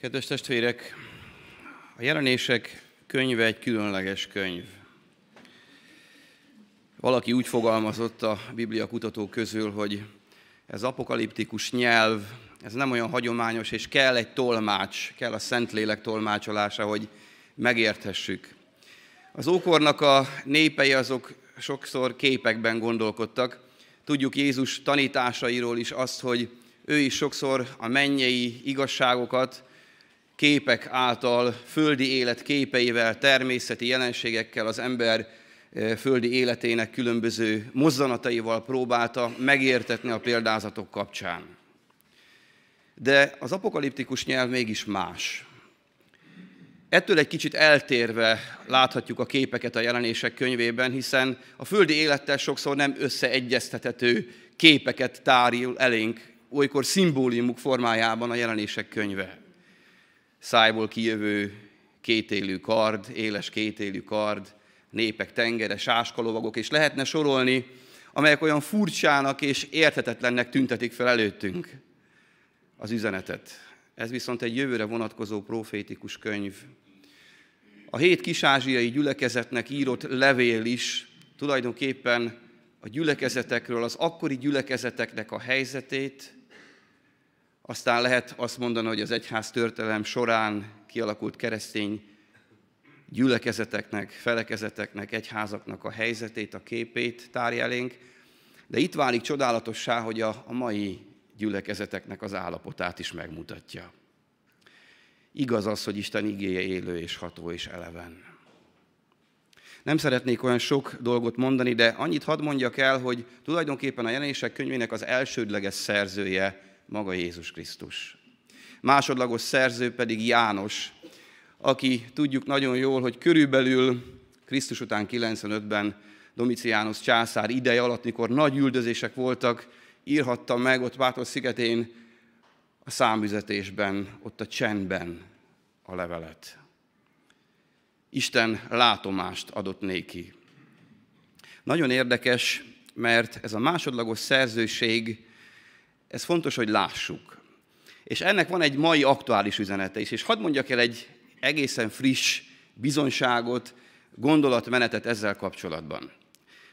Kedves testvérek, a jelenések könyve egy különleges könyv. Valaki úgy fogalmazott a Biblia kutatók közül, hogy ez apokaliptikus nyelv, ez nem olyan hagyományos, és kell egy tolmács, kell a Szentlélek tolmácsolása, hogy megérthessük. Az ókornak a népei azok sokszor képekben gondolkodtak. Tudjuk Jézus tanításairól is azt, hogy ő is sokszor a mennyei igazságokat képek által, földi élet képeivel, természeti jelenségekkel az ember eh, földi életének különböző mozzanataival próbálta megértetni a példázatok kapcsán. De az apokaliptikus nyelv mégis más. Ettől egy kicsit eltérve láthatjuk a képeket a jelenések könyvében, hiszen a földi élettel sokszor nem összeegyeztethető képeket tárul elénk, olykor szimbóliumuk formájában a jelenések könyve szájból kijövő kétélű kard, éles kétélű kard, népek tengere, sáskalovagok, és lehetne sorolni, amelyek olyan furcsának és érthetetlennek tüntetik fel előttünk az üzenetet. Ez viszont egy jövőre vonatkozó profétikus könyv. A hét kisázsiai gyülekezetnek írott levél is tulajdonképpen a gyülekezetekről, az akkori gyülekezeteknek a helyzetét, aztán lehet azt mondani, hogy az egyház történelem során kialakult keresztény gyülekezeteknek, felekezeteknek, egyházaknak a helyzetét, a képét tárja elénk, de itt válik csodálatossá, hogy a, a mai gyülekezeteknek az állapotát is megmutatja. Igaz az, hogy Isten igéje élő és ható és eleven. Nem szeretnék olyan sok dolgot mondani, de annyit hadd mondjak el, hogy tulajdonképpen a jelenések könyvének az elsődleges szerzője maga Jézus Krisztus. Másodlagos szerző pedig János, aki tudjuk nagyon jól, hogy körülbelül Krisztus után 95-ben Domiciánus császár ideje alatt, mikor nagy üldözések voltak, írhatta meg ott Pátos szigetén a számüzetésben, ott a csendben a levelet. Isten látomást adott néki. Nagyon érdekes, mert ez a másodlagos szerzőség ez fontos, hogy lássuk. És ennek van egy mai aktuális üzenete is. És hadd mondjak el egy egészen friss bizonyságot, gondolatmenetet ezzel kapcsolatban.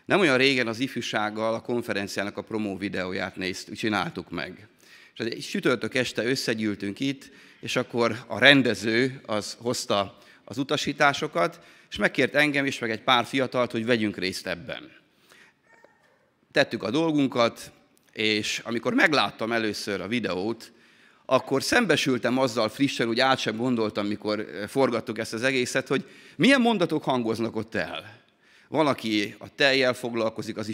Nem olyan régen az ifjúsággal a konferenciának a promó videóját néztük, csináltuk meg. És egy sütörtök este összegyűltünk itt, és akkor a rendező az hozta az utasításokat, és megkért engem is, meg egy pár fiatalt, hogy vegyünk részt ebben. Tettük a dolgunkat, és amikor megláttam először a videót, akkor szembesültem azzal frissen, úgy át sem gondoltam, mikor eh, forgattuk ezt az egészet, hogy milyen mondatok hangoznak ott el. Van, aki a teljel foglalkozik az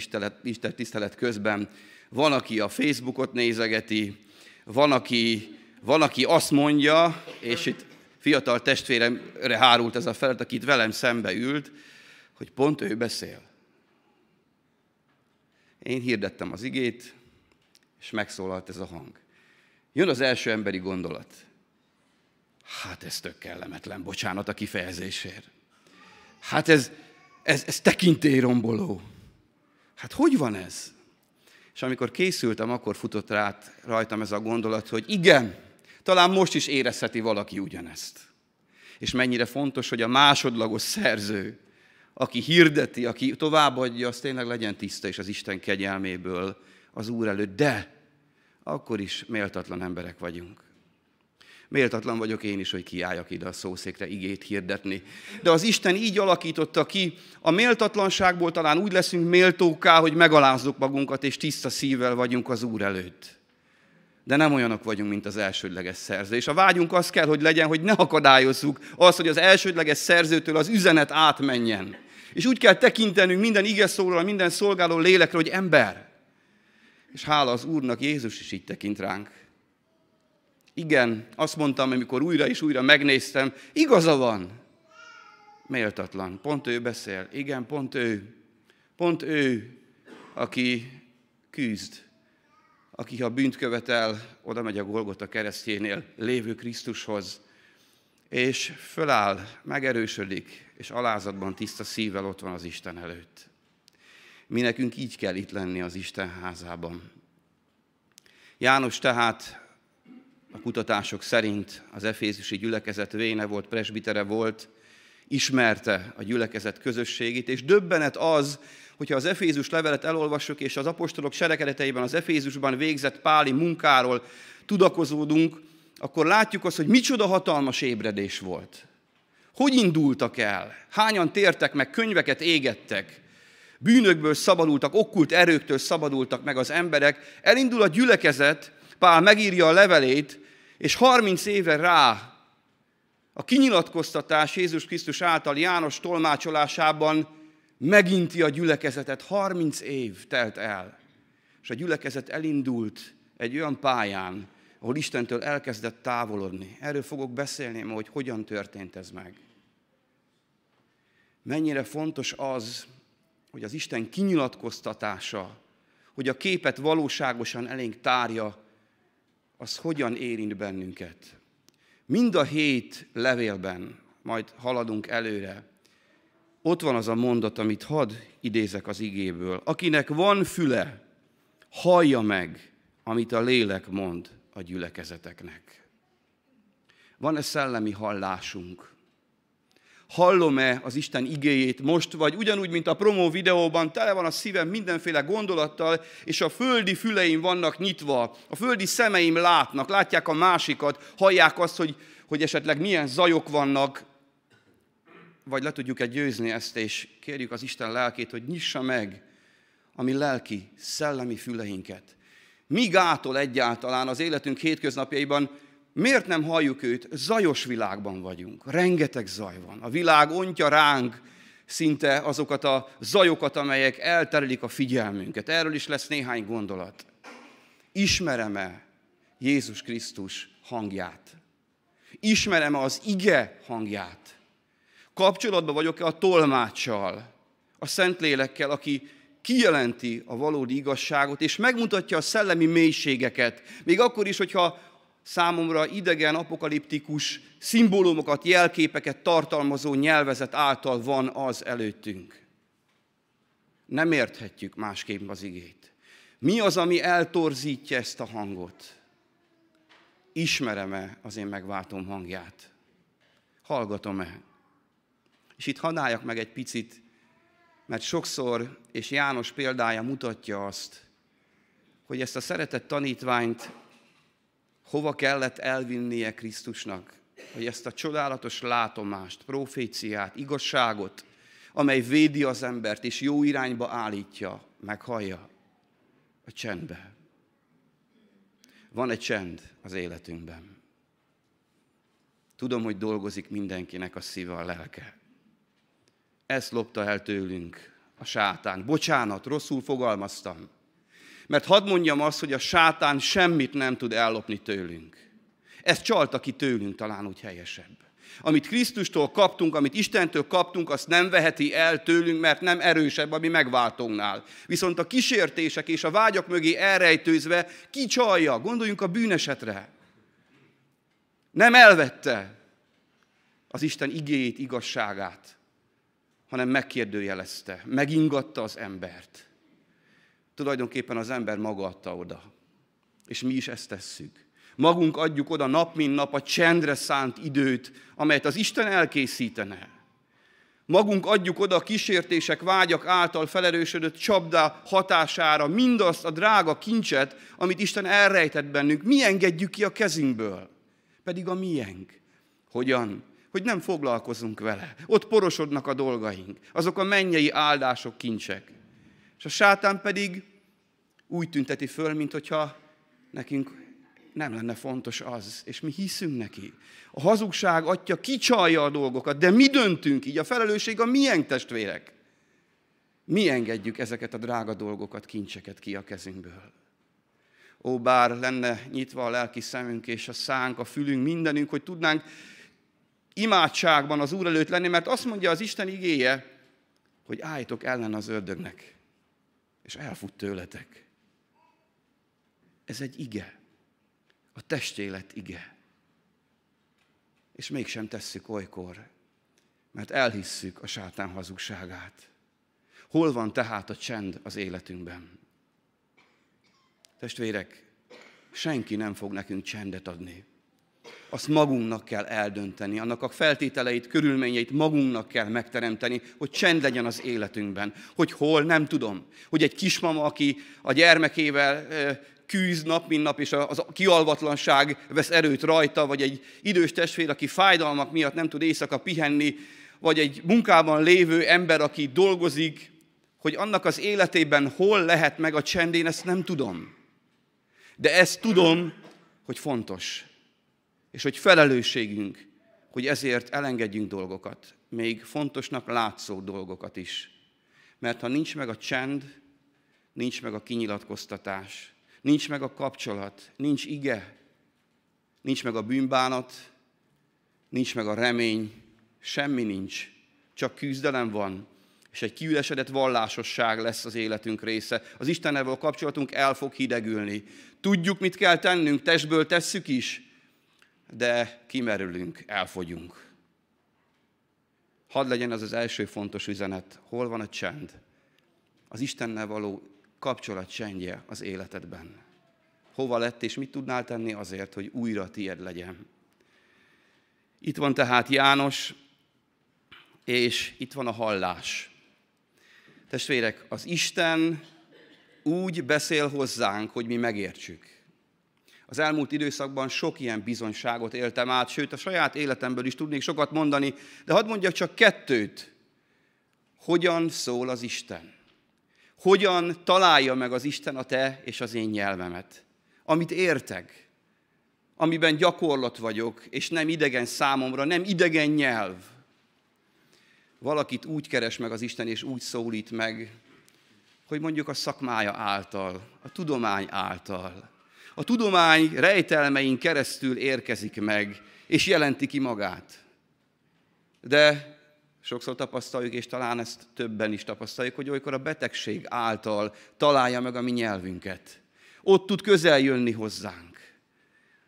Isten tisztelet közben, van, aki a Facebookot nézegeti, van, aki, van, aki azt mondja, és itt fiatal testvéremre hárult ez a feladat, aki itt velem szembe ült, hogy pont ő beszél. Én hirdettem az igét, és megszólalt ez a hang. Jön az első emberi gondolat. Hát ez tök kellemetlen, bocsánat a kifejezésért. Hát ez, ez, ez tekintélyromboló. Hát hogy van ez? És amikor készültem, akkor futott rá rajtam ez a gondolat, hogy igen, talán most is érezheti valaki ugyanezt. És mennyire fontos, hogy a másodlagos szerző, aki hirdeti, aki továbbadja, az tényleg legyen tiszta és az Isten kegyelméből az Úr előtt, de akkor is méltatlan emberek vagyunk. Méltatlan vagyok én is, hogy kiálljak ide a szószékre igét hirdetni. De az Isten így alakította ki, a méltatlanságból talán úgy leszünk méltóká, hogy megalázzuk magunkat, és tiszta szívvel vagyunk az Úr előtt. De nem olyanok vagyunk, mint az elsődleges szerző. És a vágyunk az kell, hogy legyen, hogy ne akadályozzuk azt, hogy az elsődleges szerzőtől az üzenet átmenjen. És úgy kell tekintenünk minden ige minden szolgáló lélekre, hogy ember, és hála az Úrnak, Jézus is így tekint ránk. Igen, azt mondtam, amikor újra és újra megnéztem, igaza van. Méltatlan. Pont ő beszél. Igen, pont ő. Pont ő, aki küzd. Aki, ha bűnt követel, oda megy a Golgota keresztjénél lévő Krisztushoz, és föláll, megerősödik, és alázatban tiszta szívvel ott van az Isten előtt. Mi nekünk így kell itt lenni az Isten házában. János tehát a kutatások szerint az efézusi gyülekezet véne volt, presbitere volt, ismerte a gyülekezet közösségét, és döbbenet az, hogyha az Efézus levelet elolvassuk, és az apostolok serekedeteiben az Efézusban végzett páli munkáról tudakozódunk, akkor látjuk azt, hogy micsoda hatalmas ébredés volt. Hogy indultak el? Hányan tértek meg, könyveket égettek? Bűnökből szabadultak, okkult erőktől szabadultak meg az emberek. Elindul a gyülekezet, Pál megírja a levelét, és 30 éve rá a kinyilatkoztatás Jézus Krisztus által János tolmácsolásában meginti a gyülekezetet. 30 év telt el, és a gyülekezet elindult egy olyan pályán, ahol Istentől elkezdett távolodni. Erről fogok beszélni hogy hogyan történt ez meg. Mennyire fontos az, hogy az Isten kinyilatkoztatása, hogy a képet valóságosan elénk tárja, az hogyan érint bennünket. Mind a hét levélben, majd haladunk előre, ott van az a mondat, amit hadd idézek az igéből. Akinek van füle, hallja meg, amit a lélek mond a gyülekezeteknek. Van-e szellemi hallásunk? Hallom-e az Isten igéjét most, vagy ugyanúgy, mint a promó videóban, tele van a szívem mindenféle gondolattal, és a földi füleim vannak nyitva, a földi szemeim látnak, látják a másikat, hallják azt, hogy, hogy esetleg milyen zajok vannak, vagy le tudjuk-e győzni ezt, és kérjük az Isten lelkét, hogy nyissa meg a mi lelki, szellemi füleinket. Mi gátol egyáltalán az életünk hétköznapjaiban, miért nem halljuk őt? Zajos világban vagyunk, rengeteg zaj van. A világ ontja ránk szinte azokat a zajokat, amelyek elterelik a figyelmünket. Erről is lesz néhány gondolat. Ismerem-e Jézus Krisztus hangját? Ismerem-e az ige hangját? Kapcsolatban vagyok-e a tolmáccsal, a Szentlélekkel, aki kijelenti a valódi igazságot, és megmutatja a szellemi mélységeket, még akkor is, hogyha számomra idegen, apokaliptikus szimbólumokat, jelképeket tartalmazó nyelvezet által van az előttünk. Nem érthetjük másképp az igét. Mi az, ami eltorzítja ezt a hangot? Ismerem-e az én megváltom hangját? Hallgatom-e? És itt hadáljak meg egy picit, mert sokszor, és János példája mutatja azt, hogy ezt a szeretett tanítványt hova kellett elvinnie Krisztusnak, hogy ezt a csodálatos látomást, proféciát, igazságot, amely védi az embert és jó irányba állítja, meghallja a csendbe. Van egy csend az életünkben. Tudom, hogy dolgozik mindenkinek a szíve, a lelke. Ezt lopta el tőlünk a sátán. Bocsánat, rosszul fogalmaztam. Mert hadd mondjam azt, hogy a sátán semmit nem tud ellopni tőlünk. Ezt csalta ki tőlünk talán úgy helyesebb. Amit Krisztustól kaptunk, amit Istentől kaptunk, azt nem veheti el tőlünk, mert nem erősebb a mi megváltónál. Viszont a kísértések és a vágyak mögé elrejtőzve kicsalja, gondoljunk a bűnesetre. Nem elvette az Isten igéjét, igazságát, hanem megkérdőjelezte, megingatta az embert. Tulajdonképpen az ember maga adta oda. És mi is ezt tesszük. Magunk adjuk oda nap mint nap a csendre szánt időt, amelyet az Isten elkészítene. Magunk adjuk oda a kísértések, vágyak által felerősödött csapda hatására mindazt a drága kincset, amit Isten elrejtett bennünk. Mi engedjük ki a kezünkből? Pedig a miénk. Hogyan? hogy nem foglalkozunk vele. Ott porosodnak a dolgaink, azok a mennyei áldások, kincsek. És a sátán pedig úgy tünteti föl, mint hogyha nekünk nem lenne fontos az, és mi hiszünk neki. A hazugság atya kicsalja a dolgokat, de mi döntünk így, a felelősség a milyen testvérek. Mi engedjük ezeket a drága dolgokat, kincseket ki a kezünkből. Ó, bár lenne nyitva a lelki szemünk és a szánk, a fülünk, mindenünk, hogy tudnánk imádságban az Úr előtt lenni, mert azt mondja az Isten igéje, hogy álljatok ellen az ördögnek, és elfut tőletek. Ez egy ige. A testélet ige. És mégsem tesszük olykor, mert elhisszük a sátán hazugságát. Hol van tehát a csend az életünkben? Testvérek, senki nem fog nekünk csendet adni. Azt magunknak kell eldönteni, annak a feltételeit, körülményeit magunknak kell megteremteni, hogy csend legyen az életünkben. Hogy hol, nem tudom. Hogy egy kismama, aki a gyermekével küzd nap, mint nap, és a kialvatlanság vesz erőt rajta, vagy egy idős testvér, aki fájdalmak miatt nem tud éjszaka pihenni, vagy egy munkában lévő ember, aki dolgozik, hogy annak az életében hol lehet meg a csend, én ezt nem tudom. De ezt tudom, hogy fontos és hogy felelősségünk, hogy ezért elengedjünk dolgokat, még fontosnak látszó dolgokat is. Mert ha nincs meg a csend, nincs meg a kinyilatkoztatás, nincs meg a kapcsolat, nincs ige, nincs meg a bűnbánat, nincs meg a remény, semmi nincs, csak küzdelem van, és egy kiüresedett vallásosság lesz az életünk része. Az Istennel a kapcsolatunk el fog hidegülni. Tudjuk, mit kell tennünk, testből tesszük is, de kimerülünk, elfogyunk. Hadd legyen az az első fontos üzenet, hol van a csend? Az Istennel való kapcsolat csendje az életedben. Hova lett, és mit tudnál tenni azért, hogy újra tied legyen? Itt van tehát János, és itt van a hallás. Testvérek, az Isten úgy beszél hozzánk, hogy mi megértsük. Az elmúlt időszakban sok ilyen bizonyságot éltem át, sőt a saját életemből is tudnék sokat mondani, de hadd mondjak csak kettőt. Hogyan szól az Isten? Hogyan találja meg az Isten a te és az én nyelvemet? Amit értek, amiben gyakorlat vagyok, és nem idegen számomra, nem idegen nyelv. Valakit úgy keres meg az Isten, és úgy szólít meg, hogy mondjuk a szakmája által, a tudomány által, a tudomány rejtelmein keresztül érkezik meg, és jelenti ki magát. De sokszor tapasztaljuk, és talán ezt többen is tapasztaljuk, hogy olykor a betegség által találja meg a mi nyelvünket. Ott tud közel jönni hozzánk.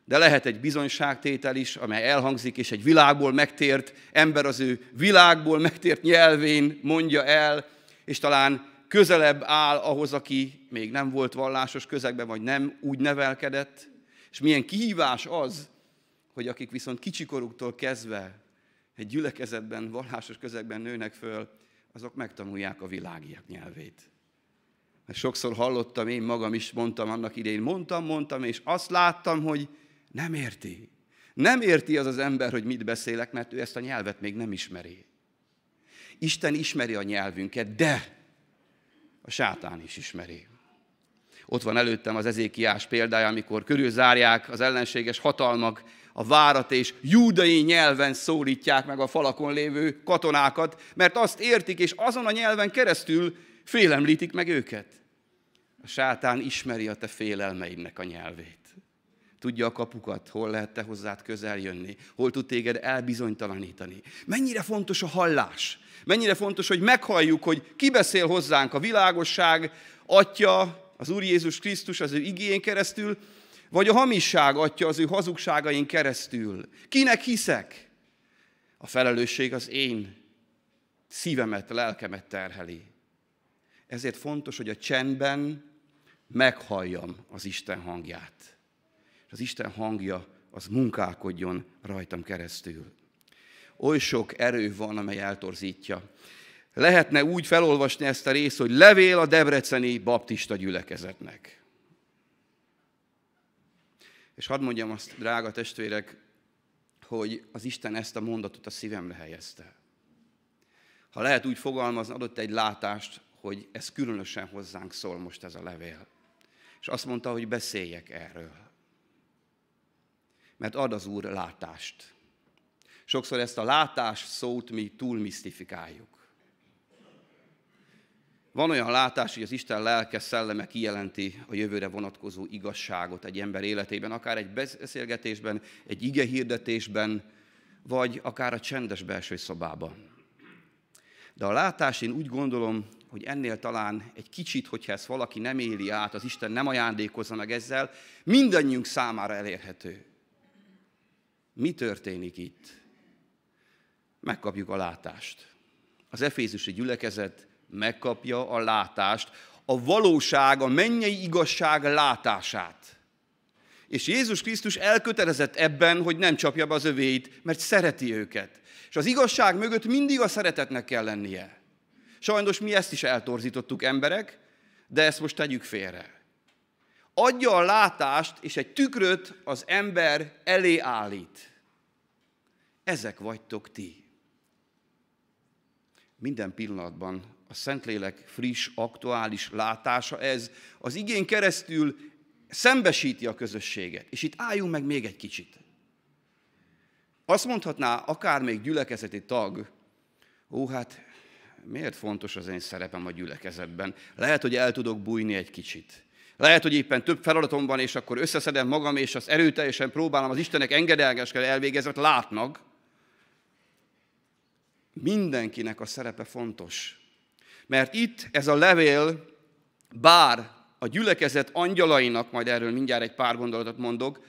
De lehet egy bizonyságtétel is, amely elhangzik, és egy világból megtért ember az ő világból megtért nyelvén mondja el, és talán közelebb áll ahhoz, aki még nem volt vallásos közegben, vagy nem úgy nevelkedett, és milyen kihívás az, hogy akik viszont kicsikoruktól kezdve egy gyülekezetben, vallásos közegben nőnek föl, azok megtanulják a világiak nyelvét. Mert sokszor hallottam, én magam is mondtam annak idején, mondtam, mondtam, és azt láttam, hogy nem érti. Nem érti az az ember, hogy mit beszélek, mert ő ezt a nyelvet még nem ismeri. Isten ismeri a nyelvünket, de a sátán is ismeri. Ott van előttem az ezékiás példája, amikor körülzárják az ellenséges hatalmak a várat, és júdai nyelven szólítják meg a falakon lévő katonákat, mert azt értik, és azon a nyelven keresztül félemlítik meg őket. A sátán ismeri a te félelmeidnek a nyelvét. Tudja a kapukat, hol lehet te hozzád közel jönni, hol tud téged elbizonytalanítani. Mennyire fontos a hallás. Mennyire fontos, hogy meghalljuk, hogy ki beszél hozzánk a világosság, atya, az Úr Jézus Krisztus az ő igényén keresztül, vagy a hamisság atya az ő hazugságain keresztül. Kinek hiszek? A felelősség az én szívemet, lelkemet terheli. Ezért fontos, hogy a csendben meghalljam az Isten hangját. Az Isten hangja az munkálkodjon rajtam keresztül oly sok erő van, amely eltorzítja. Lehetne úgy felolvasni ezt a részt, hogy levél a debreceni baptista gyülekezetnek. És hadd mondjam azt, drága testvérek, hogy az Isten ezt a mondatot a szívemre helyezte. Ha lehet úgy fogalmazni, adott egy látást, hogy ez különösen hozzánk szól most ez a levél. És azt mondta, hogy beszéljek erről. Mert ad az Úr látást. Sokszor ezt a látás szót mi túl misztifikáljuk. Van olyan látás, hogy az Isten lelke szelleme kijelenti a jövőre vonatkozó igazságot egy ember életében, akár egy beszélgetésben, egy ige hirdetésben, vagy akár a csendes belső szobában. De a látás, én úgy gondolom, hogy ennél talán egy kicsit, hogyha ezt valaki nem éli át, az Isten nem ajándékozza meg ezzel, mindannyiunk számára elérhető. Mi történik itt? megkapjuk a látást. Az efézusi gyülekezet megkapja a látást, a valóság, a mennyei igazság látását. És Jézus Krisztus elkötelezett ebben, hogy nem csapja be az övéit, mert szereti őket. És az igazság mögött mindig a szeretetnek kell lennie. Sajnos mi ezt is eltorzítottuk emberek, de ezt most tegyük félre. Adja a látást, és egy tükröt az ember elé állít. Ezek vagytok ti. Minden pillanatban a Szentlélek friss, aktuális látása ez. Az igén keresztül szembesíti a közösséget. És itt álljunk meg még egy kicsit. Azt mondhatná akár még gyülekezeti tag, ó, hát miért fontos az én szerepem a gyülekezetben? Lehet, hogy el tudok bújni egy kicsit. Lehet, hogy éppen több feladatom van, és akkor összeszedem magam, és azt erőteljesen próbálom az Istenek engedelgeskel elvégezni, látnak. Mindenkinek a szerepe fontos. Mert itt ez a levél, bár a gyülekezet angyalainak, majd erről mindjárt egy pár gondolatot mondok,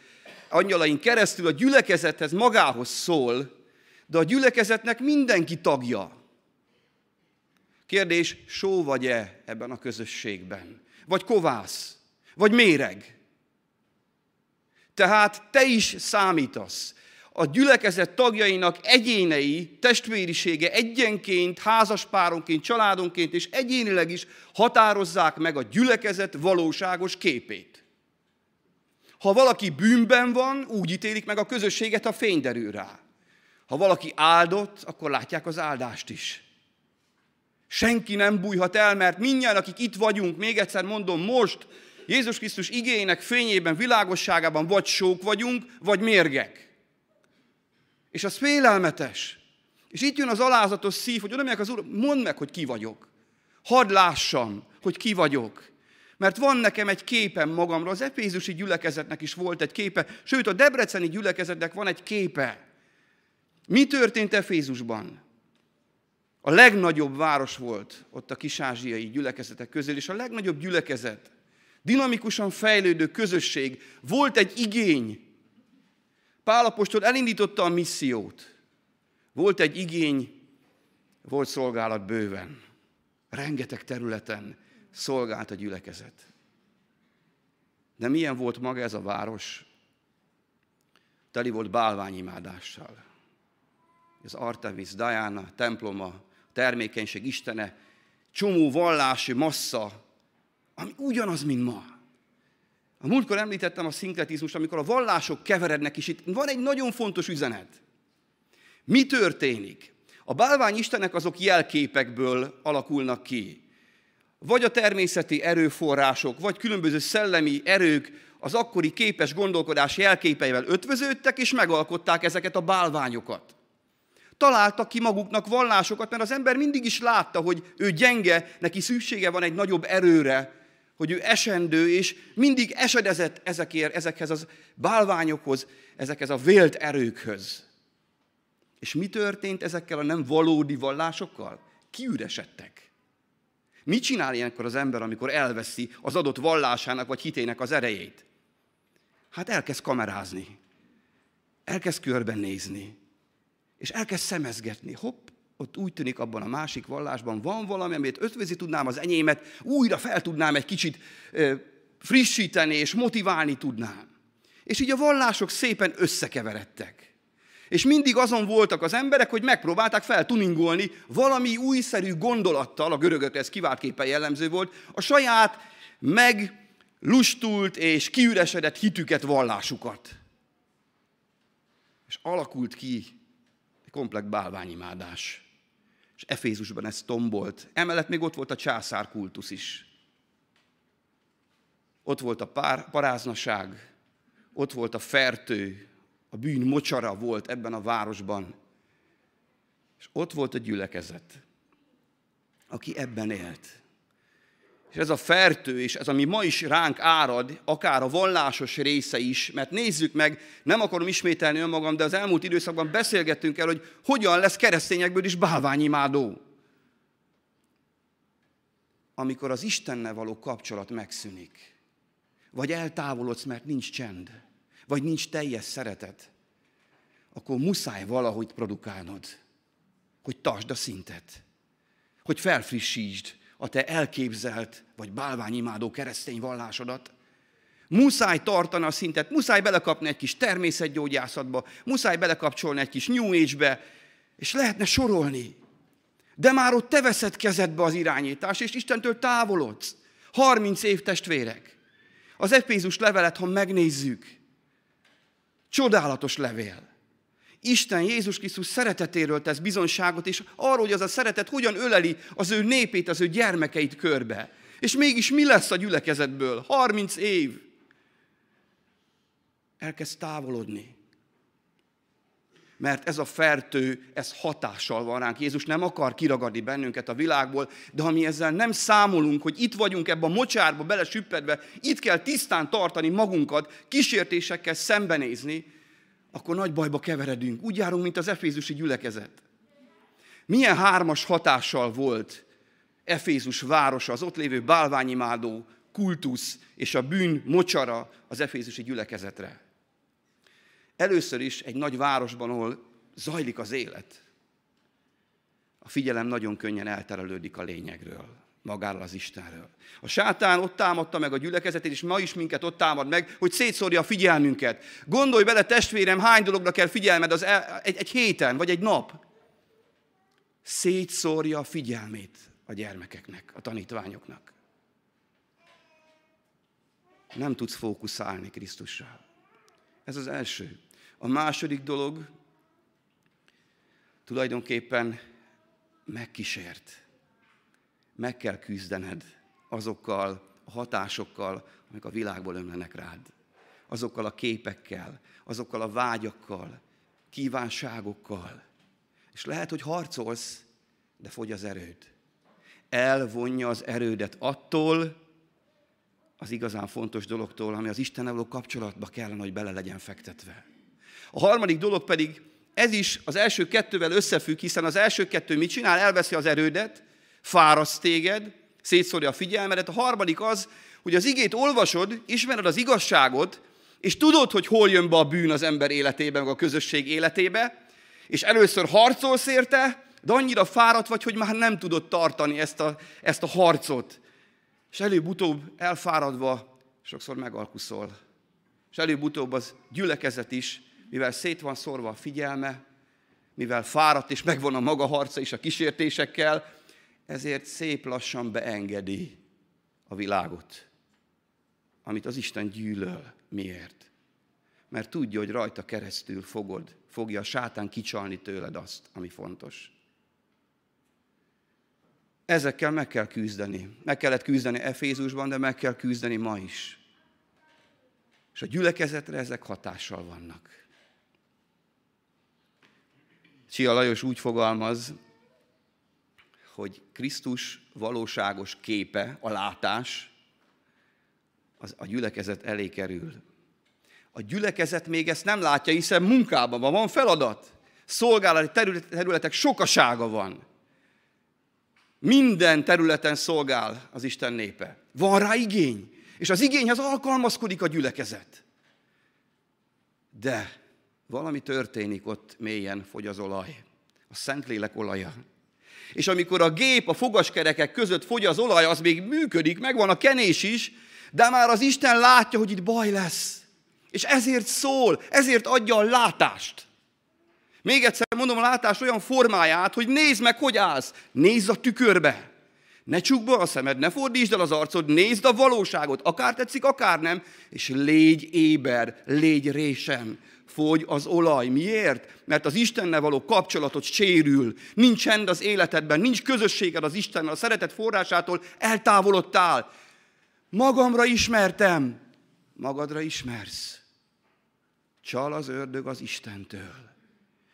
angyalain keresztül a gyülekezethez magához szól, de a gyülekezetnek mindenki tagja. Kérdés, só vagy-e ebben a közösségben? Vagy kovász? Vagy méreg? Tehát te is számítasz a gyülekezet tagjainak egyénei, testvérisége egyenként, házaspáronként, családonként és egyénileg is határozzák meg a gyülekezet valóságos képét. Ha valaki bűnben van, úgy ítélik meg a közösséget, ha fény derül rá. Ha valaki áldott, akkor látják az áldást is. Senki nem bújhat el, mert mindjárt, akik itt vagyunk, még egyszer mondom, most Jézus Krisztus igényének fényében, világosságában vagy sók vagyunk, vagy mérgek. És az félelmetes. És itt jön az alázatos szív, hogy oda az Úr, mondd meg, hogy ki vagyok. Hadd lássam, hogy ki vagyok. Mert van nekem egy képem magamról, az Efézusi gyülekezetnek is volt egy képe, sőt a Debreceni gyülekezetnek van egy képe. Mi történt Efézusban? A legnagyobb város volt ott a kisázsiai gyülekezetek közül, és a legnagyobb gyülekezet, dinamikusan fejlődő közösség, volt egy igény, Pálapostól elindította a missziót. Volt egy igény, volt szolgálat bőven. Rengeteg területen szolgált a gyülekezet. De milyen volt maga ez a város? Teli volt bálványimádással. Az Artemis, Diana, temploma, termékenység istene, csomó vallási massza, ami ugyanaz, mint ma. A múltkor említettem a szinkretizmust, amikor a vallások keverednek, és itt van egy nagyon fontos üzenet. Mi történik? A bálvány istenek azok jelképekből alakulnak ki. Vagy a természeti erőforrások, vagy különböző szellemi erők az akkori képes gondolkodás jelképeivel ötvöződtek, és megalkották ezeket a bálványokat. Találtak ki maguknak vallásokat, mert az ember mindig is látta, hogy ő gyenge, neki szüksége van egy nagyobb erőre, hogy ő esendő, és mindig esedezett ezekért, ezekhez az bálványokhoz, ezekhez a vélt erőkhöz. És mi történt ezekkel a nem valódi vallásokkal? Kiüresedtek. Mit csinál ilyenkor az ember, amikor elveszi az adott vallásának vagy hitének az erejét? Hát elkezd kamerázni. Elkezd körbenézni. És elkezd szemezgetni. Hopp, ott úgy tűnik abban a másik vallásban van valami, amit ötvözi tudnám az enyémet, újra fel tudnám egy kicsit frissíteni és motiválni tudnám. És így a vallások szépen összekeveredtek. És mindig azon voltak az emberek, hogy megpróbálták feltuningolni valami újszerű gondolattal, a görögök ez kiváltképpen jellemző volt, a saját meglustult és kiüresedett hitüket, vallásukat. És alakult ki egy komplet bálványimádás és Efézusban ez tombolt. Emellett még ott volt a császár kultusz is. Ott volt a pár, paráznaság, ott volt a fertő, a bűn mocsara volt ebben a városban. És ott volt a gyülekezet, aki ebben élt. És ez a fertő, és ez, ami ma is ránk árad, akár a vallásos része is, mert nézzük meg, nem akarom ismételni önmagam, de az elmúlt időszakban beszélgettünk el, hogy hogyan lesz keresztényekből is bálványimádó. Amikor az Istennel való kapcsolat megszűnik, vagy eltávolodsz, mert nincs csend, vagy nincs teljes szeretet, akkor muszáj valahogy produkálnod, hogy tartsd a szintet, hogy felfrissítsd, a te elképzelt vagy bálványimádó keresztény vallásodat, Muszáj tartani a szintet, muszáj belekapni egy kis természetgyógyászatba, muszáj belekapcsolni egy kis New Age-be, és lehetne sorolni. De már ott te veszed kezedbe az irányítást, és Istentől távolodsz. 30 év testvérek. Az Efézus levelet, ha megnézzük, csodálatos levél. Isten Jézus Krisztus szeretetéről tesz bizonságot, és arról, hogy az a szeretet hogyan öleli az ő népét, az ő gyermekeit körbe. És mégis mi lesz a gyülekezetből? 30 év. Elkezd távolodni. Mert ez a fertő, ez hatással van ránk. Jézus nem akar kiragadni bennünket a világból, de ha mi ezzel nem számolunk, hogy itt vagyunk ebbe a mocsárba belesüppedve, itt kell tisztán tartani magunkat, kísértésekkel szembenézni, akkor nagy bajba keveredünk. Úgy járunk, mint az efézusi gyülekezet. Milyen hármas hatással volt Efézus városa, az ott lévő bálványimádó kultusz és a bűn mocsara az efézusi gyülekezetre. Először is egy nagy városban, ahol zajlik az élet, a figyelem nagyon könnyen elterelődik a lényegről, magáról az Istenről. A sátán ott támadta meg a gyülekezetét, és ma is minket ott támad meg, hogy szétszórja a figyelmünket. Gondolj bele, testvérem, hány dologra kell figyelmed az el, egy, egy héten, vagy egy nap. Szétszórja a figyelmét a gyermekeknek, a tanítványoknak. Nem tudsz fókuszálni Krisztussal. Ez az első. A második dolog tulajdonképpen megkísért. Meg kell küzdened azokkal a hatásokkal, amik a világból ömlenek rád. Azokkal a képekkel, azokkal a vágyakkal, kívánságokkal. És lehet, hogy harcolsz, de fogy az erőd. Elvonja az erődet attól, az igazán fontos dologtól, ami az Istennel való kapcsolatba kellene, hogy bele legyen fektetve. A harmadik dolog pedig, ez is az első kettővel összefügg, hiszen az első kettő mit csinál? Elveszi az erődet, fáraszt téged, szétszórja a figyelmedet. A harmadik az, hogy az igét olvasod, ismered az igazságot, és tudod, hogy hol jön be a bűn az ember életébe, meg a közösség életébe, és először harcolsz érte, de annyira fáradt vagy, hogy már nem tudod tartani ezt a, ezt a harcot. És előbb-utóbb elfáradva sokszor megalkuszol. És előbb-utóbb az gyülekezet is mivel szét van szorva a figyelme, mivel fáradt és megvan a maga harca is a kísértésekkel, ezért szép lassan beengedi a világot, amit az Isten gyűlöl. Miért? Mert tudja, hogy rajta keresztül fogod, fogja a sátán kicsalni tőled azt, ami fontos. Ezekkel meg kell küzdeni. Meg kellett küzdeni Efézusban, de meg kell küzdeni ma is. És a gyülekezetre ezek hatással vannak. Csia Lajos úgy fogalmaz, hogy Krisztus valóságos képe, a látás, az a gyülekezet elé kerül. A gyülekezet még ezt nem látja, hiszen munkában van, van feladat. Szolgálati területek sokasága van. Minden területen szolgál az Isten népe. Van rá igény, és az igényhez alkalmazkodik a gyülekezet. De valami történik ott mélyen, fogy az olaj. A Szentlélek olaja. És amikor a gép a fogaskerekek között fogy az olaj, az még működik, megvan a kenés is, de már az Isten látja, hogy itt baj lesz. És ezért szól, ezért adja a látást. Még egyszer mondom a látás olyan formáját, hogy nézd meg, hogy állsz. Nézd a tükörbe. Ne csukd be a szemed, ne fordítsd el az arcod, nézd a valóságot, akár tetszik, akár nem, és légy éber, légy résem fogy az olaj. Miért? Mert az Istennel való kapcsolatot sérül. Nincs csend az életedben, nincs közösséged az Istennel, a szeretet forrásától eltávolodtál. Magamra ismertem, magadra ismersz. Csal az ördög az Istentől,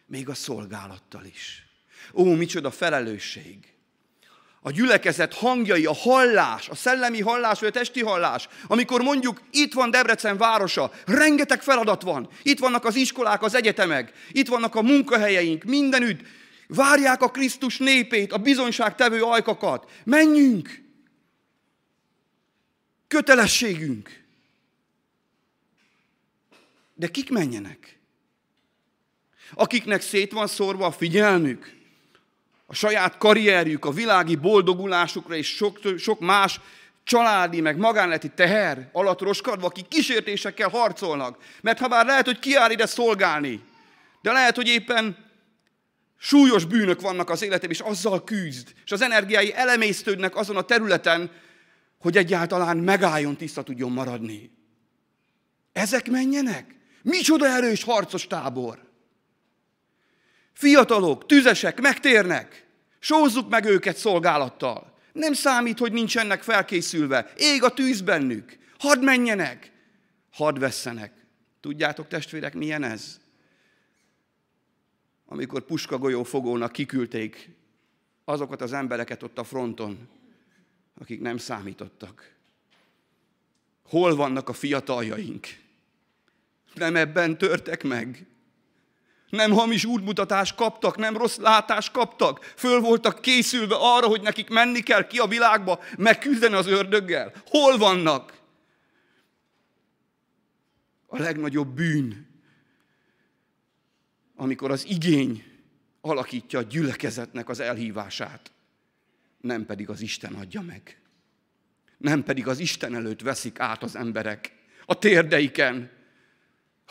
még a szolgálattal is. Ó, micsoda felelősség! A gyülekezet hangjai, a hallás, a szellemi hallás vagy a testi hallás, amikor mondjuk itt van Debrecen városa, rengeteg feladat van, itt vannak az iskolák, az egyetemek, itt vannak a munkahelyeink, mindenütt, várják a Krisztus népét, a bizonyságtevő ajkakat, menjünk! Kötelességünk. De kik menjenek? Akiknek szét van szórva a figyelmük, a saját karrierjük, a világi boldogulásukra és sok, sok más családi, meg magánleti teher alatt roskadva, akik kísértésekkel harcolnak. Mert ha bár lehet, hogy kiáll ide szolgálni, de lehet, hogy éppen súlyos bűnök vannak az életében, és azzal küzd, és az energiái elemésztődnek azon a területen, hogy egyáltalán megálljon, tiszta tudjon maradni. Ezek menjenek? Micsoda erős harcos tábor! Fiatalok, tüzesek, megtérnek. Sózzuk meg őket szolgálattal. Nem számít, hogy nincsenek felkészülve. Ég a tűz bennük. Hadd menjenek. Hadd vesszenek. Tudjátok, testvérek, milyen ez? Amikor puskagolyó fogónak kiküldték azokat az embereket ott a fronton, akik nem számítottak. Hol vannak a fiataljaink? Nem ebben törtek meg. Nem hamis útmutatást kaptak, nem rossz látást kaptak. Föl voltak készülve arra, hogy nekik menni kell ki a világba, megküzdeni az ördöggel. Hol vannak? A legnagyobb bűn, amikor az igény alakítja a gyülekezetnek az elhívását, nem pedig az Isten adja meg. Nem pedig az Isten előtt veszik át az emberek a térdeiken,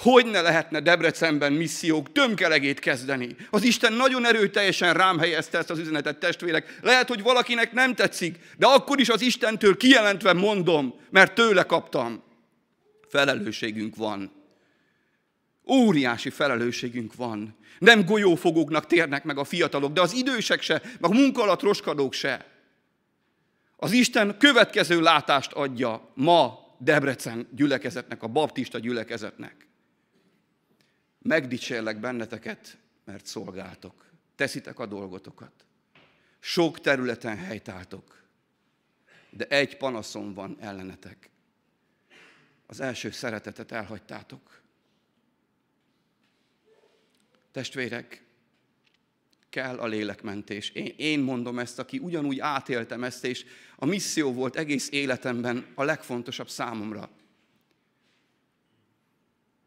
hogy ne lehetne Debrecenben missziók tömkelegét kezdeni? Az Isten nagyon erőteljesen rám helyezte ezt az üzenetet, testvérek. Lehet, hogy valakinek nem tetszik, de akkor is az Istentől kijelentve mondom, mert tőle kaptam. Felelősségünk van. Óriási felelősségünk van. Nem golyófogóknak térnek meg a fiatalok, de az idősek se, meg a munka alatt roskadók se. Az Isten következő látást adja ma Debrecen gyülekezetnek, a baptista gyülekezetnek. Megdicsérlek benneteket, mert szolgáltok. Teszitek a dolgotokat. Sok területen helytáltok. De egy panaszom van ellenetek. Az első szeretetet elhagytátok. Testvérek, kell a lélekmentés. Én, én mondom ezt, aki ugyanúgy átéltem ezt, és a misszió volt egész életemben a legfontosabb számomra.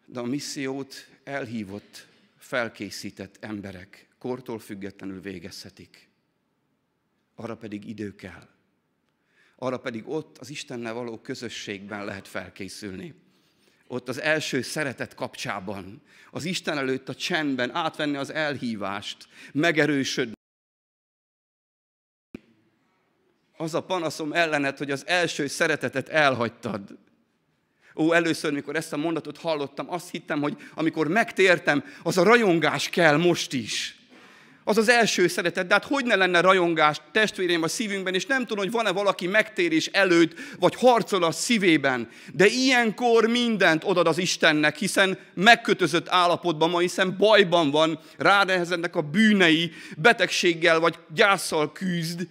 De a missziót elhívott, felkészített emberek kortól függetlenül végezhetik. Arra pedig idő kell. Arra pedig ott az Istennel való közösségben lehet felkészülni. Ott az első szeretet kapcsában, az Isten előtt a csendben átvenni az elhívást, megerősödni. Az a panaszom ellenet, hogy az első szeretetet elhagytad. Ó, először, mikor ezt a mondatot hallottam, azt hittem, hogy amikor megtértem, az a rajongás kell most is. Az az első szeretet, de hát hogy ne lenne rajongás testvérém a szívünkben, és nem tudom, hogy van-e valaki megtérés előtt, vagy harcol a szívében. De ilyenkor mindent odad az Istennek, hiszen megkötözött állapotban van, hiszen bajban van, ránehezednek a bűnei, betegséggel vagy gyászsal küzd.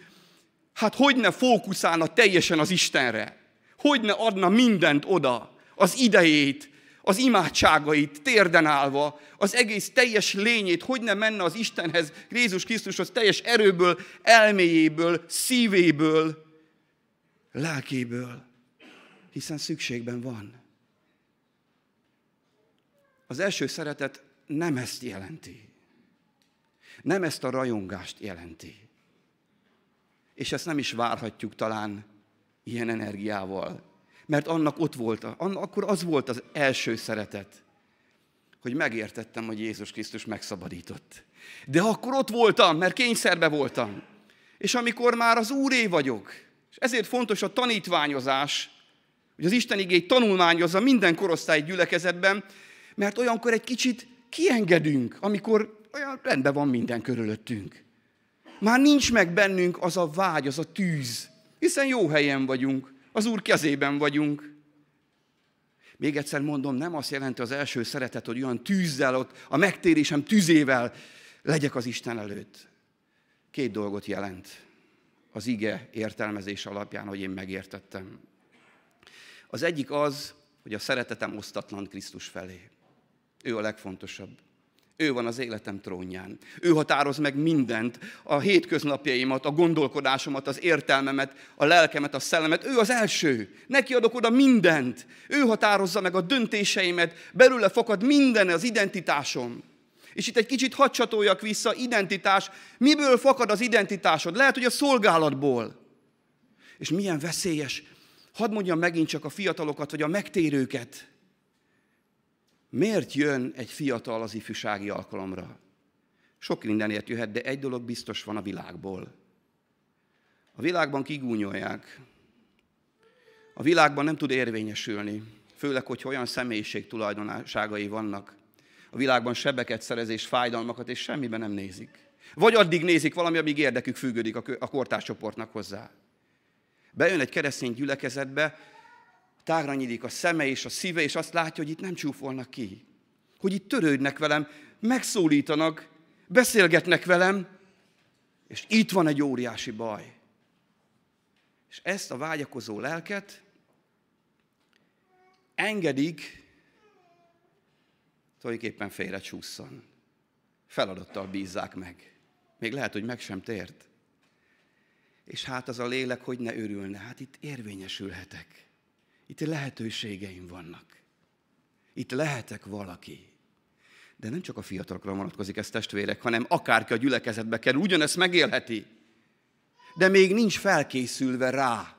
Hát hogy ne fókuszálna teljesen az Istenre? Hogy ne adna mindent oda? Az idejét, az imádságait térden állva, az egész teljes lényét, hogy nem menne az Istenhez, Jézus Krisztushoz teljes erőből, elméjéből, szívéből, lelkéből, hiszen szükségben van. Az első szeretet nem ezt jelenti. Nem ezt a rajongást jelenti. És ezt nem is várhatjuk talán ilyen energiával, mert annak ott volt, akkor az volt az első szeretet, hogy megértettem, hogy Jézus Krisztus megszabadított. De akkor ott voltam, mert kényszerbe voltam. És amikor már az úré vagyok, és ezért fontos a tanítványozás, hogy az Isten igény tanulmányozza minden korosztály gyülekezetben, mert olyankor egy kicsit kiengedünk, amikor olyan rendben van minden körülöttünk. Már nincs meg bennünk az a vágy, az a tűz, hiszen jó helyen vagyunk. Az Úr kezében vagyunk. Még egyszer mondom, nem azt jelenti az első szeretet, hogy olyan tűzzel ott, a megtérésem tüzével legyek az Isten előtt. Két dolgot jelent az ige értelmezés alapján, hogy én megértettem. Az egyik az, hogy a szeretetem osztatlan Krisztus felé. Ő a legfontosabb. Ő van az életem trónján. Ő határoz meg mindent, a hétköznapjaimat, a gondolkodásomat, az értelmemet, a lelkemet, a szellemet. Ő az első. Neki adok oda mindent. Ő határozza meg a döntéseimet, belőle fakad minden az identitásom. És itt egy kicsit hadd vissza, identitás. Miből fakad az identitásod? Lehet, hogy a szolgálatból. És milyen veszélyes, Hadd mondjam megint csak a fiatalokat, vagy a megtérőket. Miért jön egy fiatal az ifjúsági alkalomra? Sok mindenért jöhet, de egy dolog biztos van a világból. A világban kigúnyolják. A világban nem tud érvényesülni, főleg, hogy olyan személyiség tulajdonságai vannak. A világban sebeket szerez és fájdalmakat, és semmiben nem nézik. Vagy addig nézik valami, amíg érdekük függődik a kortárcsoportnak hozzá. Bejön egy keresztény gyülekezetbe, tágra nyílik a szeme és a szíve, és azt látja, hogy itt nem csúfolnak ki. Hogy itt törődnek velem, megszólítanak, beszélgetnek velem, és itt van egy óriási baj. És ezt a vágyakozó lelket engedik, tulajdonképpen félre csúszson. Feladattal bízzák meg. Még lehet, hogy meg sem tért. És hát az a lélek, hogy ne örülne. Hát itt érvényesülhetek. Itt lehetőségeim vannak. Itt lehetek valaki. De nem csak a fiatalokra vonatkozik ez testvérek, hanem akárki a gyülekezetbe kerül, ugyanezt megélheti. De még nincs felkészülve rá.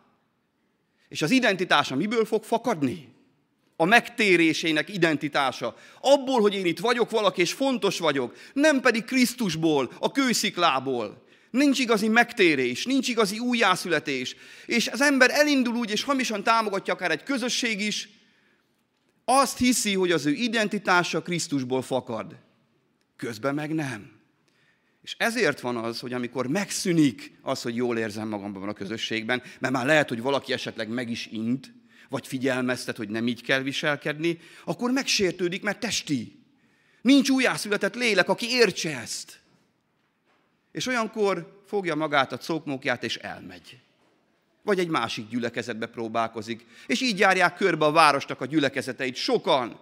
És az identitása miből fog fakadni? A megtérésének identitása. Abból, hogy én itt vagyok valaki, és fontos vagyok. Nem pedig Krisztusból, a kősziklából. Nincs igazi megtérés, nincs igazi újjászületés. És az ember elindul úgy, és hamisan támogatja akár egy közösség is, azt hiszi, hogy az ő identitása Krisztusból fakad. Közben meg nem. És ezért van az, hogy amikor megszűnik az, hogy jól érzem magamban a közösségben, mert már lehet, hogy valaki esetleg meg is int, vagy figyelmeztet, hogy nem így kell viselkedni, akkor megsértődik, mert testi. Nincs újjászületett lélek, aki értse ezt. És olyankor fogja magát a cókmókját, és elmegy. Vagy egy másik gyülekezetbe próbálkozik. És így járják körbe a városnak a gyülekezeteit. Sokan.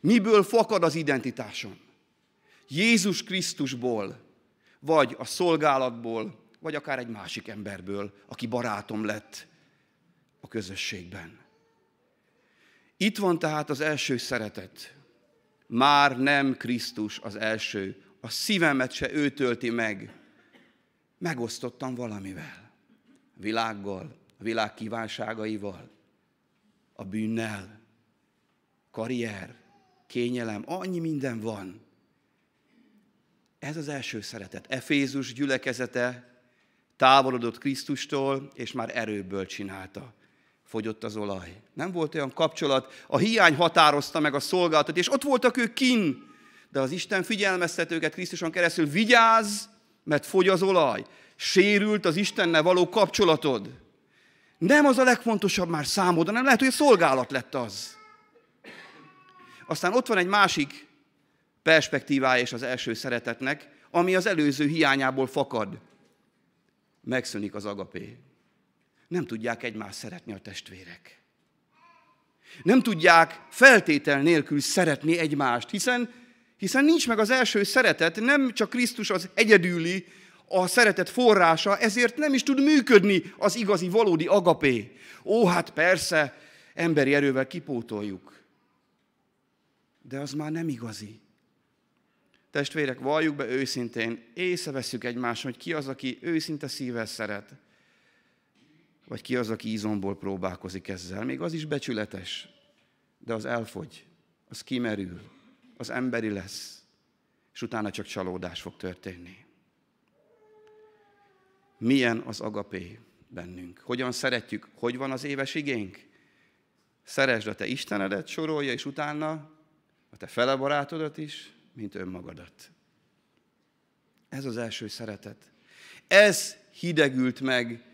Miből fakad az identitásom? Jézus Krisztusból, vagy a szolgálatból, vagy akár egy másik emberből, aki barátom lett a közösségben. Itt van tehát az első szeretet. Már nem Krisztus az első, a szívemet se ő tölti meg. Megosztottam valamivel. A világgal, a világ kívánságaival, a bűnnel, karrier, kényelem, annyi minden van. Ez az első szeretet. Efézus gyülekezete távolodott Krisztustól, és már erőből csinálta. Fogyott az olaj. Nem volt olyan kapcsolat. A hiány határozta meg a szolgálatot, és ott voltak ők kin, de az Isten figyelmeztetőket Krisztuson keresztül vigyázz, mert fogy az olaj. Sérült az Istennel való kapcsolatod. Nem az a legfontosabb már számodra, nem lehet, hogy szolgálat lett az. Aztán ott van egy másik perspektívája és az első szeretetnek, ami az előző hiányából fakad. Megszűnik az agapé. Nem tudják egymást szeretni a testvérek. Nem tudják feltétel nélkül szeretni egymást, hiszen hiszen nincs meg az első szeretet, nem csak Krisztus az egyedüli, a szeretet forrása, ezért nem is tud működni az igazi, valódi agapé. Ó, hát persze, emberi erővel kipótoljuk. De az már nem igazi. Testvérek, valljuk be őszintén, észreveszünk egymáson, hogy ki az, aki őszinte szívvel szeret, vagy ki az, aki ízomból próbálkozik ezzel. Még az is becsületes, de az elfogy, az kimerül az emberi lesz, és utána csak csalódás fog történni. Milyen az agapé bennünk? Hogyan szeretjük? Hogy van az éves igénk? Szeresd a te Istenedet, sorolja, és utána a te fele barátodat is, mint önmagadat. Ez az első szeretet. Ez hidegült meg,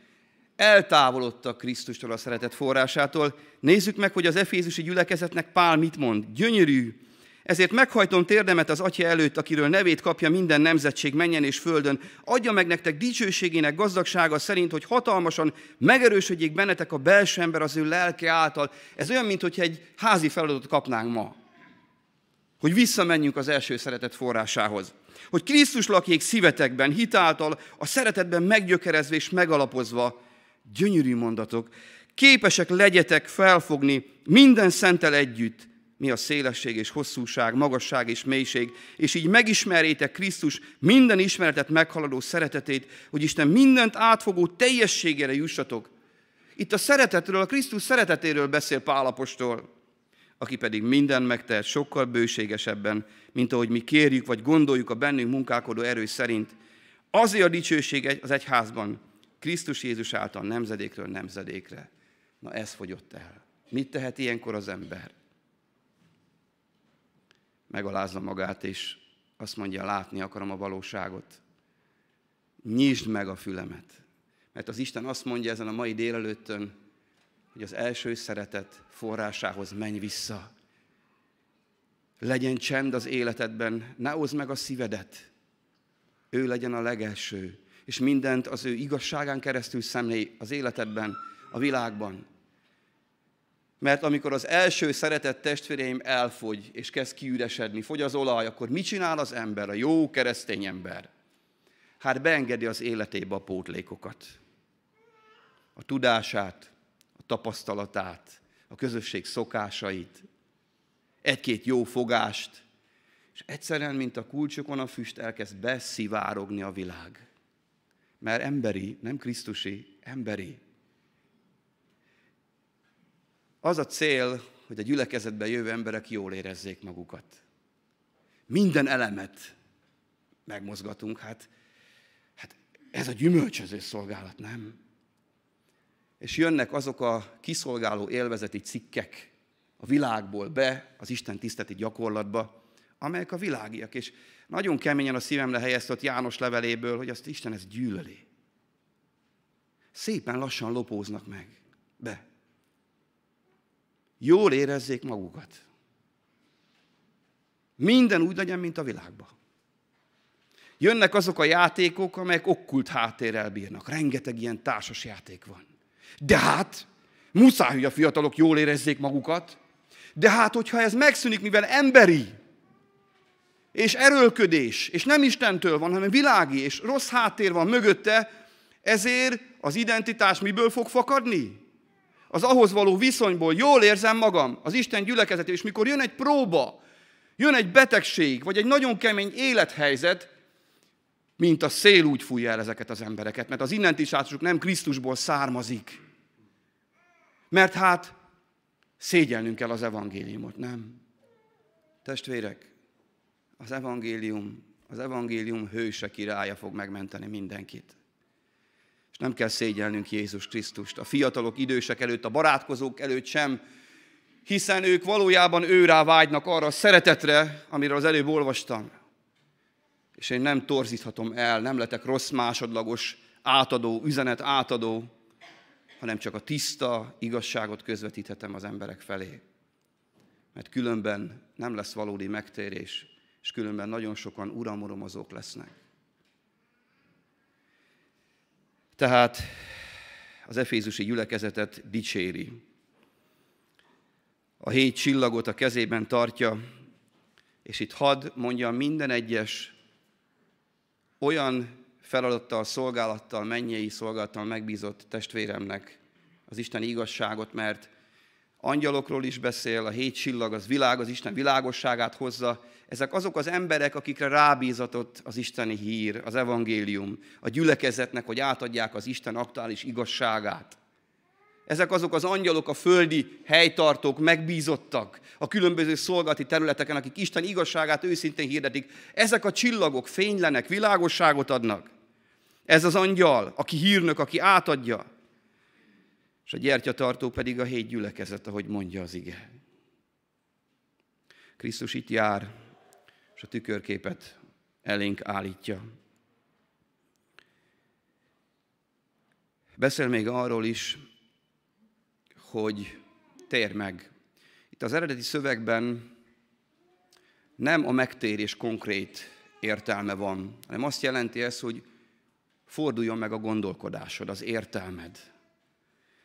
eltávolodtak Krisztustól a szeretet forrásától. Nézzük meg, hogy az efézusi gyülekezetnek Pál mit mond. Gyönyörű, ezért meghajtom térdemet az Atya előtt, akiről nevét kapja minden nemzetség menjen és földön. Adja meg nektek dicsőségének gazdagsága szerint, hogy hatalmasan megerősödjék bennetek a belső ember az ő lelke által. Ez olyan, mint hogy egy házi feladatot kapnánk ma. Hogy visszamenjünk az első szeretet forrásához. Hogy Krisztus lakjék szívetekben, hitáltal, a szeretetben meggyökerezve és megalapozva. Gyönyörű mondatok. Képesek legyetek felfogni minden szentel együtt, mi a szélesség és hosszúság, magasság és mélység, és így megismerjétek Krisztus minden ismeretet meghaladó szeretetét, hogy Isten mindent átfogó teljességére jussatok. Itt a szeretetről, a Krisztus szeretetéről beszél Pálapostól, aki pedig minden megtehet sokkal bőségesebben, mint ahogy mi kérjük, vagy gondoljuk a bennünk munkálkodó erő szerint. Azért a dicsőség az egyházban, Krisztus Jézus által nemzedékről nemzedékre. Na ez fogyott el. Mit tehet ilyenkor az ember? Megalázza magát, és azt mondja, látni akarom a valóságot. Nyisd meg a fülemet. Mert az Isten azt mondja ezen a mai délelőttön, hogy az első szeretet forrásához menj vissza. Legyen csend az életedben, ne hozd meg a szívedet. Ő legyen a legelső, és mindent az ő igazságán keresztül szemlé az életedben, a világban. Mert amikor az első szeretett testvéreim elfogy, és kezd kiüresedni, fogy az olaj, akkor mit csinál az ember, a jó keresztény ember? Hát beengedi az életébe a pótlékokat. A tudását, a tapasztalatát, a közösség szokásait, egy-két jó fogást, és egyszerűen, mint a kulcsokon a füst, elkezd beszivárogni a világ. Mert emberi, nem Krisztusi, emberi. Az a cél, hogy a gyülekezetben jövő emberek jól érezzék magukat. Minden elemet megmozgatunk, hát, hát ez a gyümölcsöző szolgálat, nem? És jönnek azok a kiszolgáló élvezeti cikkek a világból be az Isten tiszteti gyakorlatba, amelyek a világiak. És nagyon keményen a szívemre helyeztet János leveléből, hogy azt Isten ezt gyűlöli. Szépen lassan lopóznak meg be jól érezzék magukat. Minden úgy legyen, mint a világban. Jönnek azok a játékok, amelyek okkult háttérrel bírnak. Rengeteg ilyen társas játék van. De hát, muszáj, hogy a fiatalok jól érezzék magukat. De hát, hogyha ez megszűnik, mivel emberi, és erőlködés, és nem Istentől van, hanem világi, és rossz háttér van mögötte, ezért az identitás miből fog fakadni? Az ahhoz való viszonyból jól érzem magam, az Isten gyülekezetében, és mikor jön egy próba, jön egy betegség, vagy egy nagyon kemény élethelyzet, mint a szél úgy fújja el ezeket az embereket, mert az innentításuk nem Krisztusból származik. Mert hát szégyelnünk kell az evangéliumot, nem? Testvérek, az evangélium, az evangélium hőse királya fog megmenteni mindenkit és nem kell szégyelnünk Jézus Krisztust. A fiatalok, idősek előtt, a barátkozók előtt sem, hiszen ők valójában őrá vágynak arra a szeretetre, amiről az előbb olvastam. És én nem torzíthatom el, nem letek rossz másodlagos átadó, üzenet átadó, hanem csak a tiszta igazságot közvetíthetem az emberek felé. Mert különben nem lesz valódi megtérés, és különben nagyon sokan uramoromozók lesznek. Tehát az efézusi gyülekezetet dicséri. A hét csillagot a kezében tartja, és itt had mondja minden egyes olyan feladattal, szolgálattal, mennyei szolgálattal megbízott testvéremnek az Isten igazságot, mert angyalokról is beszél, a hét csillag az világ, az Isten világosságát hozza, ezek azok az emberek, akikre rábízatott az isteni hír, az evangélium, a gyülekezetnek, hogy átadják az Isten aktuális igazságát. Ezek azok az angyalok, a földi helytartók, megbízottak a különböző szolgálati területeken, akik Isten igazságát őszintén hirdetik. Ezek a csillagok fénylenek, világosságot adnak. Ez az angyal, aki hírnök, aki átadja. És a gyertyatartó pedig a hét gyülekezet, ahogy mondja az ige. Krisztus itt jár, és a tükörképet elénk állítja. Beszél még arról is, hogy tér meg. Itt az eredeti szövegben nem a megtérés konkrét értelme van, hanem azt jelenti ez, hogy forduljon meg a gondolkodásod, az értelmed.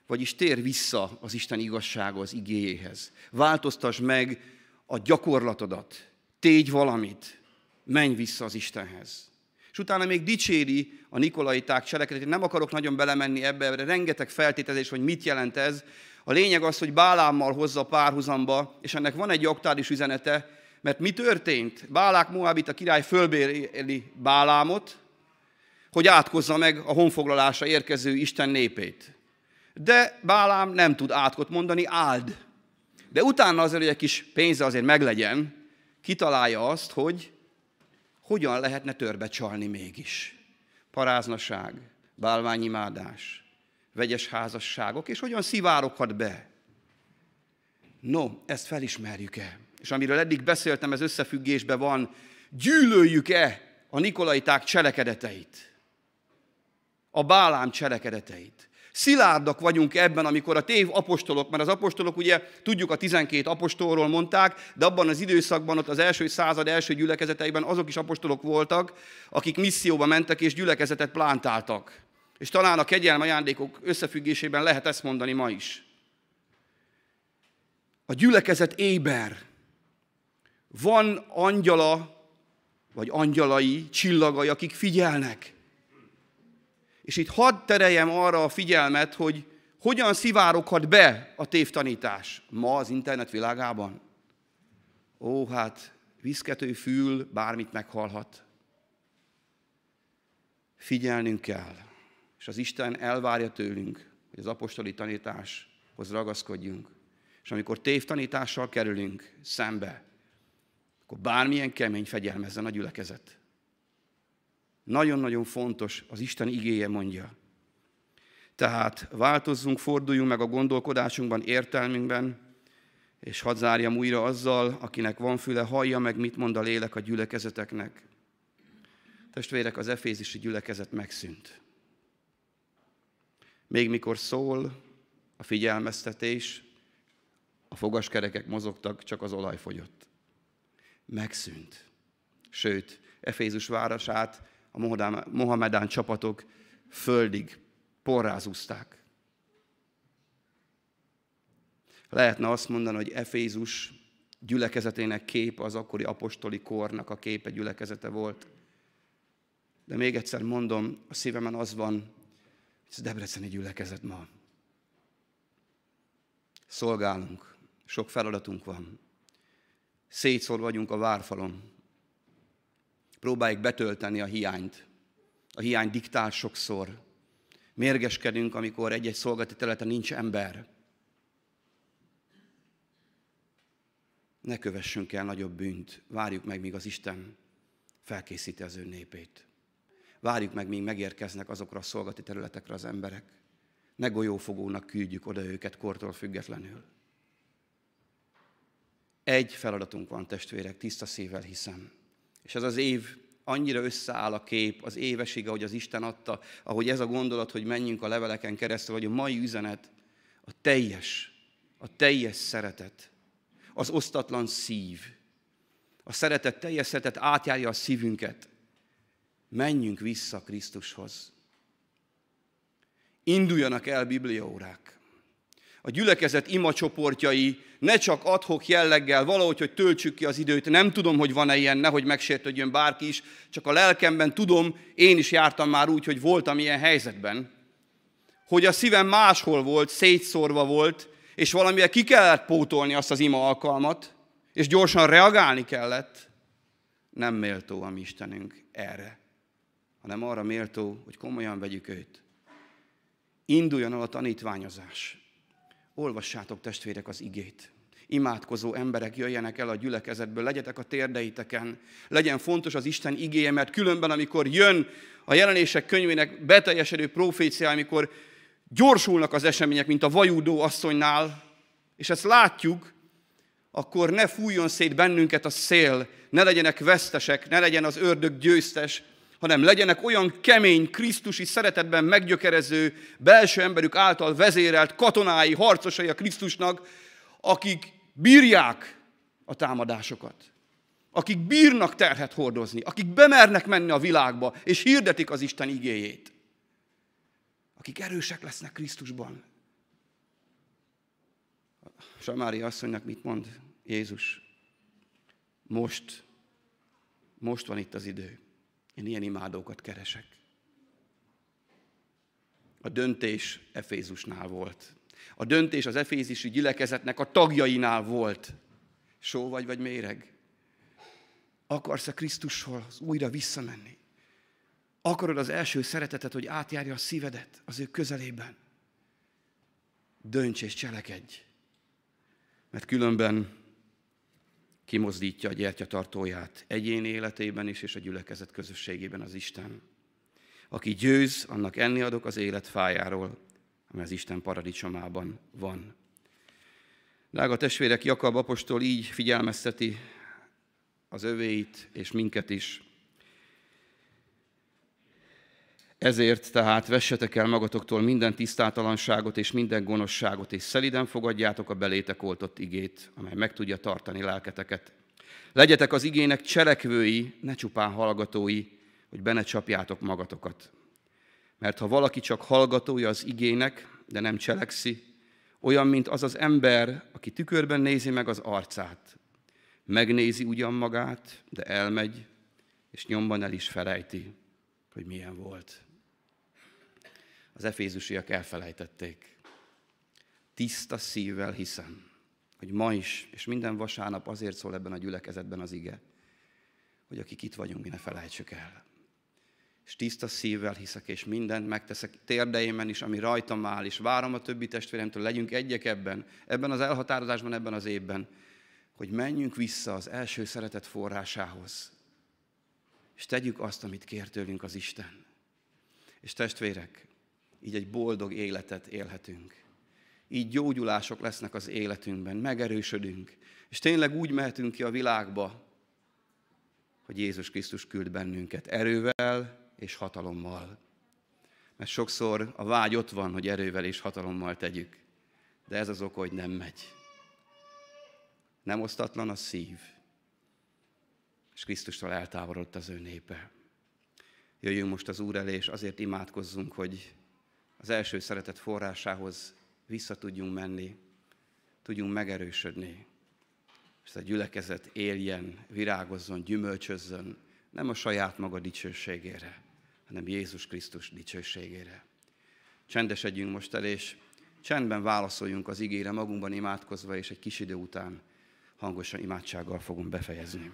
Vagyis tér vissza az Isten igazsághoz, igéjéhez. Változtass meg a gyakorlatodat, tégy valamit, menj vissza az Istenhez. És utána még dicséri a Nikolaiták cselekedetét. Nem akarok nagyon belemenni ebbe, de rengeteg feltételezés, hogy mit jelent ez. A lényeg az, hogy Bálámmal hozza párhuzamba, és ennek van egy aktuális üzenete, mert mi történt? Bálák Moabit a király fölbéli Bálámot, hogy átkozza meg a honfoglalásra érkező Isten népét. De Bálám nem tud átkot mondani, áld. De utána azért, hogy egy kis pénze azért meglegyen, kitalálja azt, hogy hogyan lehetne törbe csalni mégis. Paráznaság, bálványimádás, vegyes házasságok, és hogyan szivároghat be. No, ezt felismerjük-e? És amiről eddig beszéltem, ez összefüggésben van, gyűlöljük-e a Nikolaiták cselekedeteit? A Bálám cselekedeteit. Szilárdak vagyunk ebben, amikor a tév apostolok, mert az apostolok ugye tudjuk a 12 apostolról mondták, de abban az időszakban, ott az első század első gyülekezeteiben azok is apostolok voltak, akik misszióba mentek és gyülekezetet plántáltak. És talán a kegyelme ajándékok összefüggésében lehet ezt mondani ma is. A gyülekezet éber. Van angyala, vagy angyalai, csillagai, akik figyelnek. És itt hadd tereljem arra a figyelmet, hogy hogyan szivároghat be a tévtanítás ma az internet világában. Ó, hát viszkető fül bármit meghallhat. Figyelnünk kell. És az Isten elvárja tőlünk, hogy az apostoli tanításhoz ragaszkodjunk. És amikor tévtanítással kerülünk szembe, akkor bármilyen kemény fegyelmezzen a gyülekezet. Nagyon-nagyon fontos, az Isten igéje mondja. Tehát változzunk, forduljunk meg a gondolkodásunkban, értelmünkben, és hadd zárjam újra azzal, akinek van füle, hallja meg, mit mond a lélek a gyülekezeteknek. Testvérek, az efézisi gyülekezet megszűnt. Még mikor szól a figyelmeztetés, a fogaskerekek mozogtak, csak az olaj fogyott. Megszűnt. Sőt, Efézus városát a Mohamedán csapatok földig porrázúzták. Lehetne azt mondani, hogy Efézus gyülekezetének kép az akkori apostoli kornak a képe gyülekezete volt. De még egyszer mondom, a szívemen az van, hogy ez Debreceni gyülekezet ma. Szolgálunk, sok feladatunk van. Szétszor vagyunk a várfalon próbáljuk betölteni a hiányt. A hiány diktál sokszor. Mérgeskedünk, amikor egy-egy szolgálati területen nincs ember. Ne kövessünk el nagyobb bűnt. Várjuk meg, míg az Isten felkészíti az ő népét. Várjuk meg, míg megérkeznek azokra a szolgati területekre az emberek. Ne golyófogónak küldjük oda őket kortól függetlenül. Egy feladatunk van, testvérek, tiszta szívvel hiszem. És ez az év annyira összeáll a kép, az évesig, ahogy az Isten adta, ahogy ez a gondolat, hogy menjünk a leveleken keresztül, hogy a mai üzenet, a teljes, a teljes szeretet, az osztatlan szív, a szeretet, teljes szeretet átjárja a szívünket. Menjünk vissza Krisztushoz. Induljanak el bibliaórák a gyülekezet imacsoportjai ne csak adhok jelleggel, valahogy, hogy töltsük ki az időt. Nem tudom, hogy van-e ilyen, nehogy megsértődjön bárki is, csak a lelkemben tudom, én is jártam már úgy, hogy voltam ilyen helyzetben, hogy a szívem máshol volt, szétszórva volt, és valamilyen ki kellett pótolni azt az ima alkalmat, és gyorsan reagálni kellett. Nem méltó a mi Istenünk erre, hanem arra méltó, hogy komolyan vegyük őt. Induljon el a tanítványozás olvassátok testvérek az igét. Imádkozó emberek jöjjenek el a gyülekezetből, legyetek a térdeiteken, legyen fontos az Isten igéje, mert különben, amikor jön a jelenések könyvének beteljesedő profécia, amikor gyorsulnak az események, mint a vajúdó asszonynál, és ezt látjuk, akkor ne fújjon szét bennünket a szél, ne legyenek vesztesek, ne legyen az ördög győztes, hanem legyenek olyan kemény, krisztusi szeretetben meggyökerező, belső emberük által vezérelt katonái, harcosai a Krisztusnak, akik bírják a támadásokat, akik bírnak terhet hordozni, akik bemernek menni a világba, és hirdetik az Isten igéjét, akik erősek lesznek Krisztusban. Samári asszonynak mit mond Jézus? Most, most van itt az idő. Én ilyen imádókat keresek. A döntés Efézusnál volt. A döntés az efézisi gyülekezetnek a tagjainál volt. Só vagy, vagy méreg? Akarsz-e Krisztushoz újra visszamenni? Akarod az első szeretetet, hogy átjárja a szívedet az ő közelében? Dönts és cselekedj. Mert különben kimozdítja a gyertyatartóját egyén életében is, és a gyülekezet közösségében az Isten. Aki győz, annak enni adok az élet fájáról, ami az Isten paradicsomában van. Drága testvérek, Jakab apostol így figyelmezteti az övéit és minket is. Ezért tehát vessetek el magatoktól minden tisztátalanságot és minden gonoszságot, és szeliden fogadjátok a belétek oltott igét, amely meg tudja tartani lelketeket. Legyetek az igének cselekvői, ne csupán hallgatói, hogy benne csapjátok magatokat. Mert ha valaki csak hallgatója az igének, de nem cselekszi, olyan, mint az az ember, aki tükörben nézi meg az arcát. Megnézi ugyan magát, de elmegy, és nyomban el is felejti, hogy milyen volt. Az efézusiak elfelejtették. Tiszta szívvel hiszem, hogy ma is, és minden vasárnap azért szól ebben a gyülekezetben az ige, hogy akik itt vagyunk, mi ne felejtsük el és tiszta szívvel hiszek, és mindent megteszek térdeimen is, ami rajtam áll, és várom a többi testvéremtől, legyünk egyek ebben, ebben az elhatározásban, ebben az évben, hogy menjünk vissza az első szeretet forrásához, és tegyük azt, amit kér tőlünk az Isten. És testvérek, így egy boldog életet élhetünk. Így gyógyulások lesznek az életünkben, megerősödünk, és tényleg úgy mehetünk ki a világba, hogy Jézus Krisztus küld bennünket erővel, és hatalommal. Mert sokszor a vágy ott van, hogy erővel és hatalommal tegyük. De ez az ok, hogy nem megy. Nem osztatlan a szív. És Krisztustól eltávolodott az ő népe. Jöjjünk most az Úr elé, és azért imádkozzunk, hogy az első szeretet forrásához vissza tudjunk menni, tudjunk megerősödni, és a gyülekezet éljen, virágozzon, gyümölcsözzön, nem a saját maga dicsőségére, hanem Jézus Krisztus dicsőségére. Csendesedjünk most el, és csendben válaszoljunk az igére, magunkban imádkozva, és egy kis idő után hangosan imádsággal fogunk befejezni.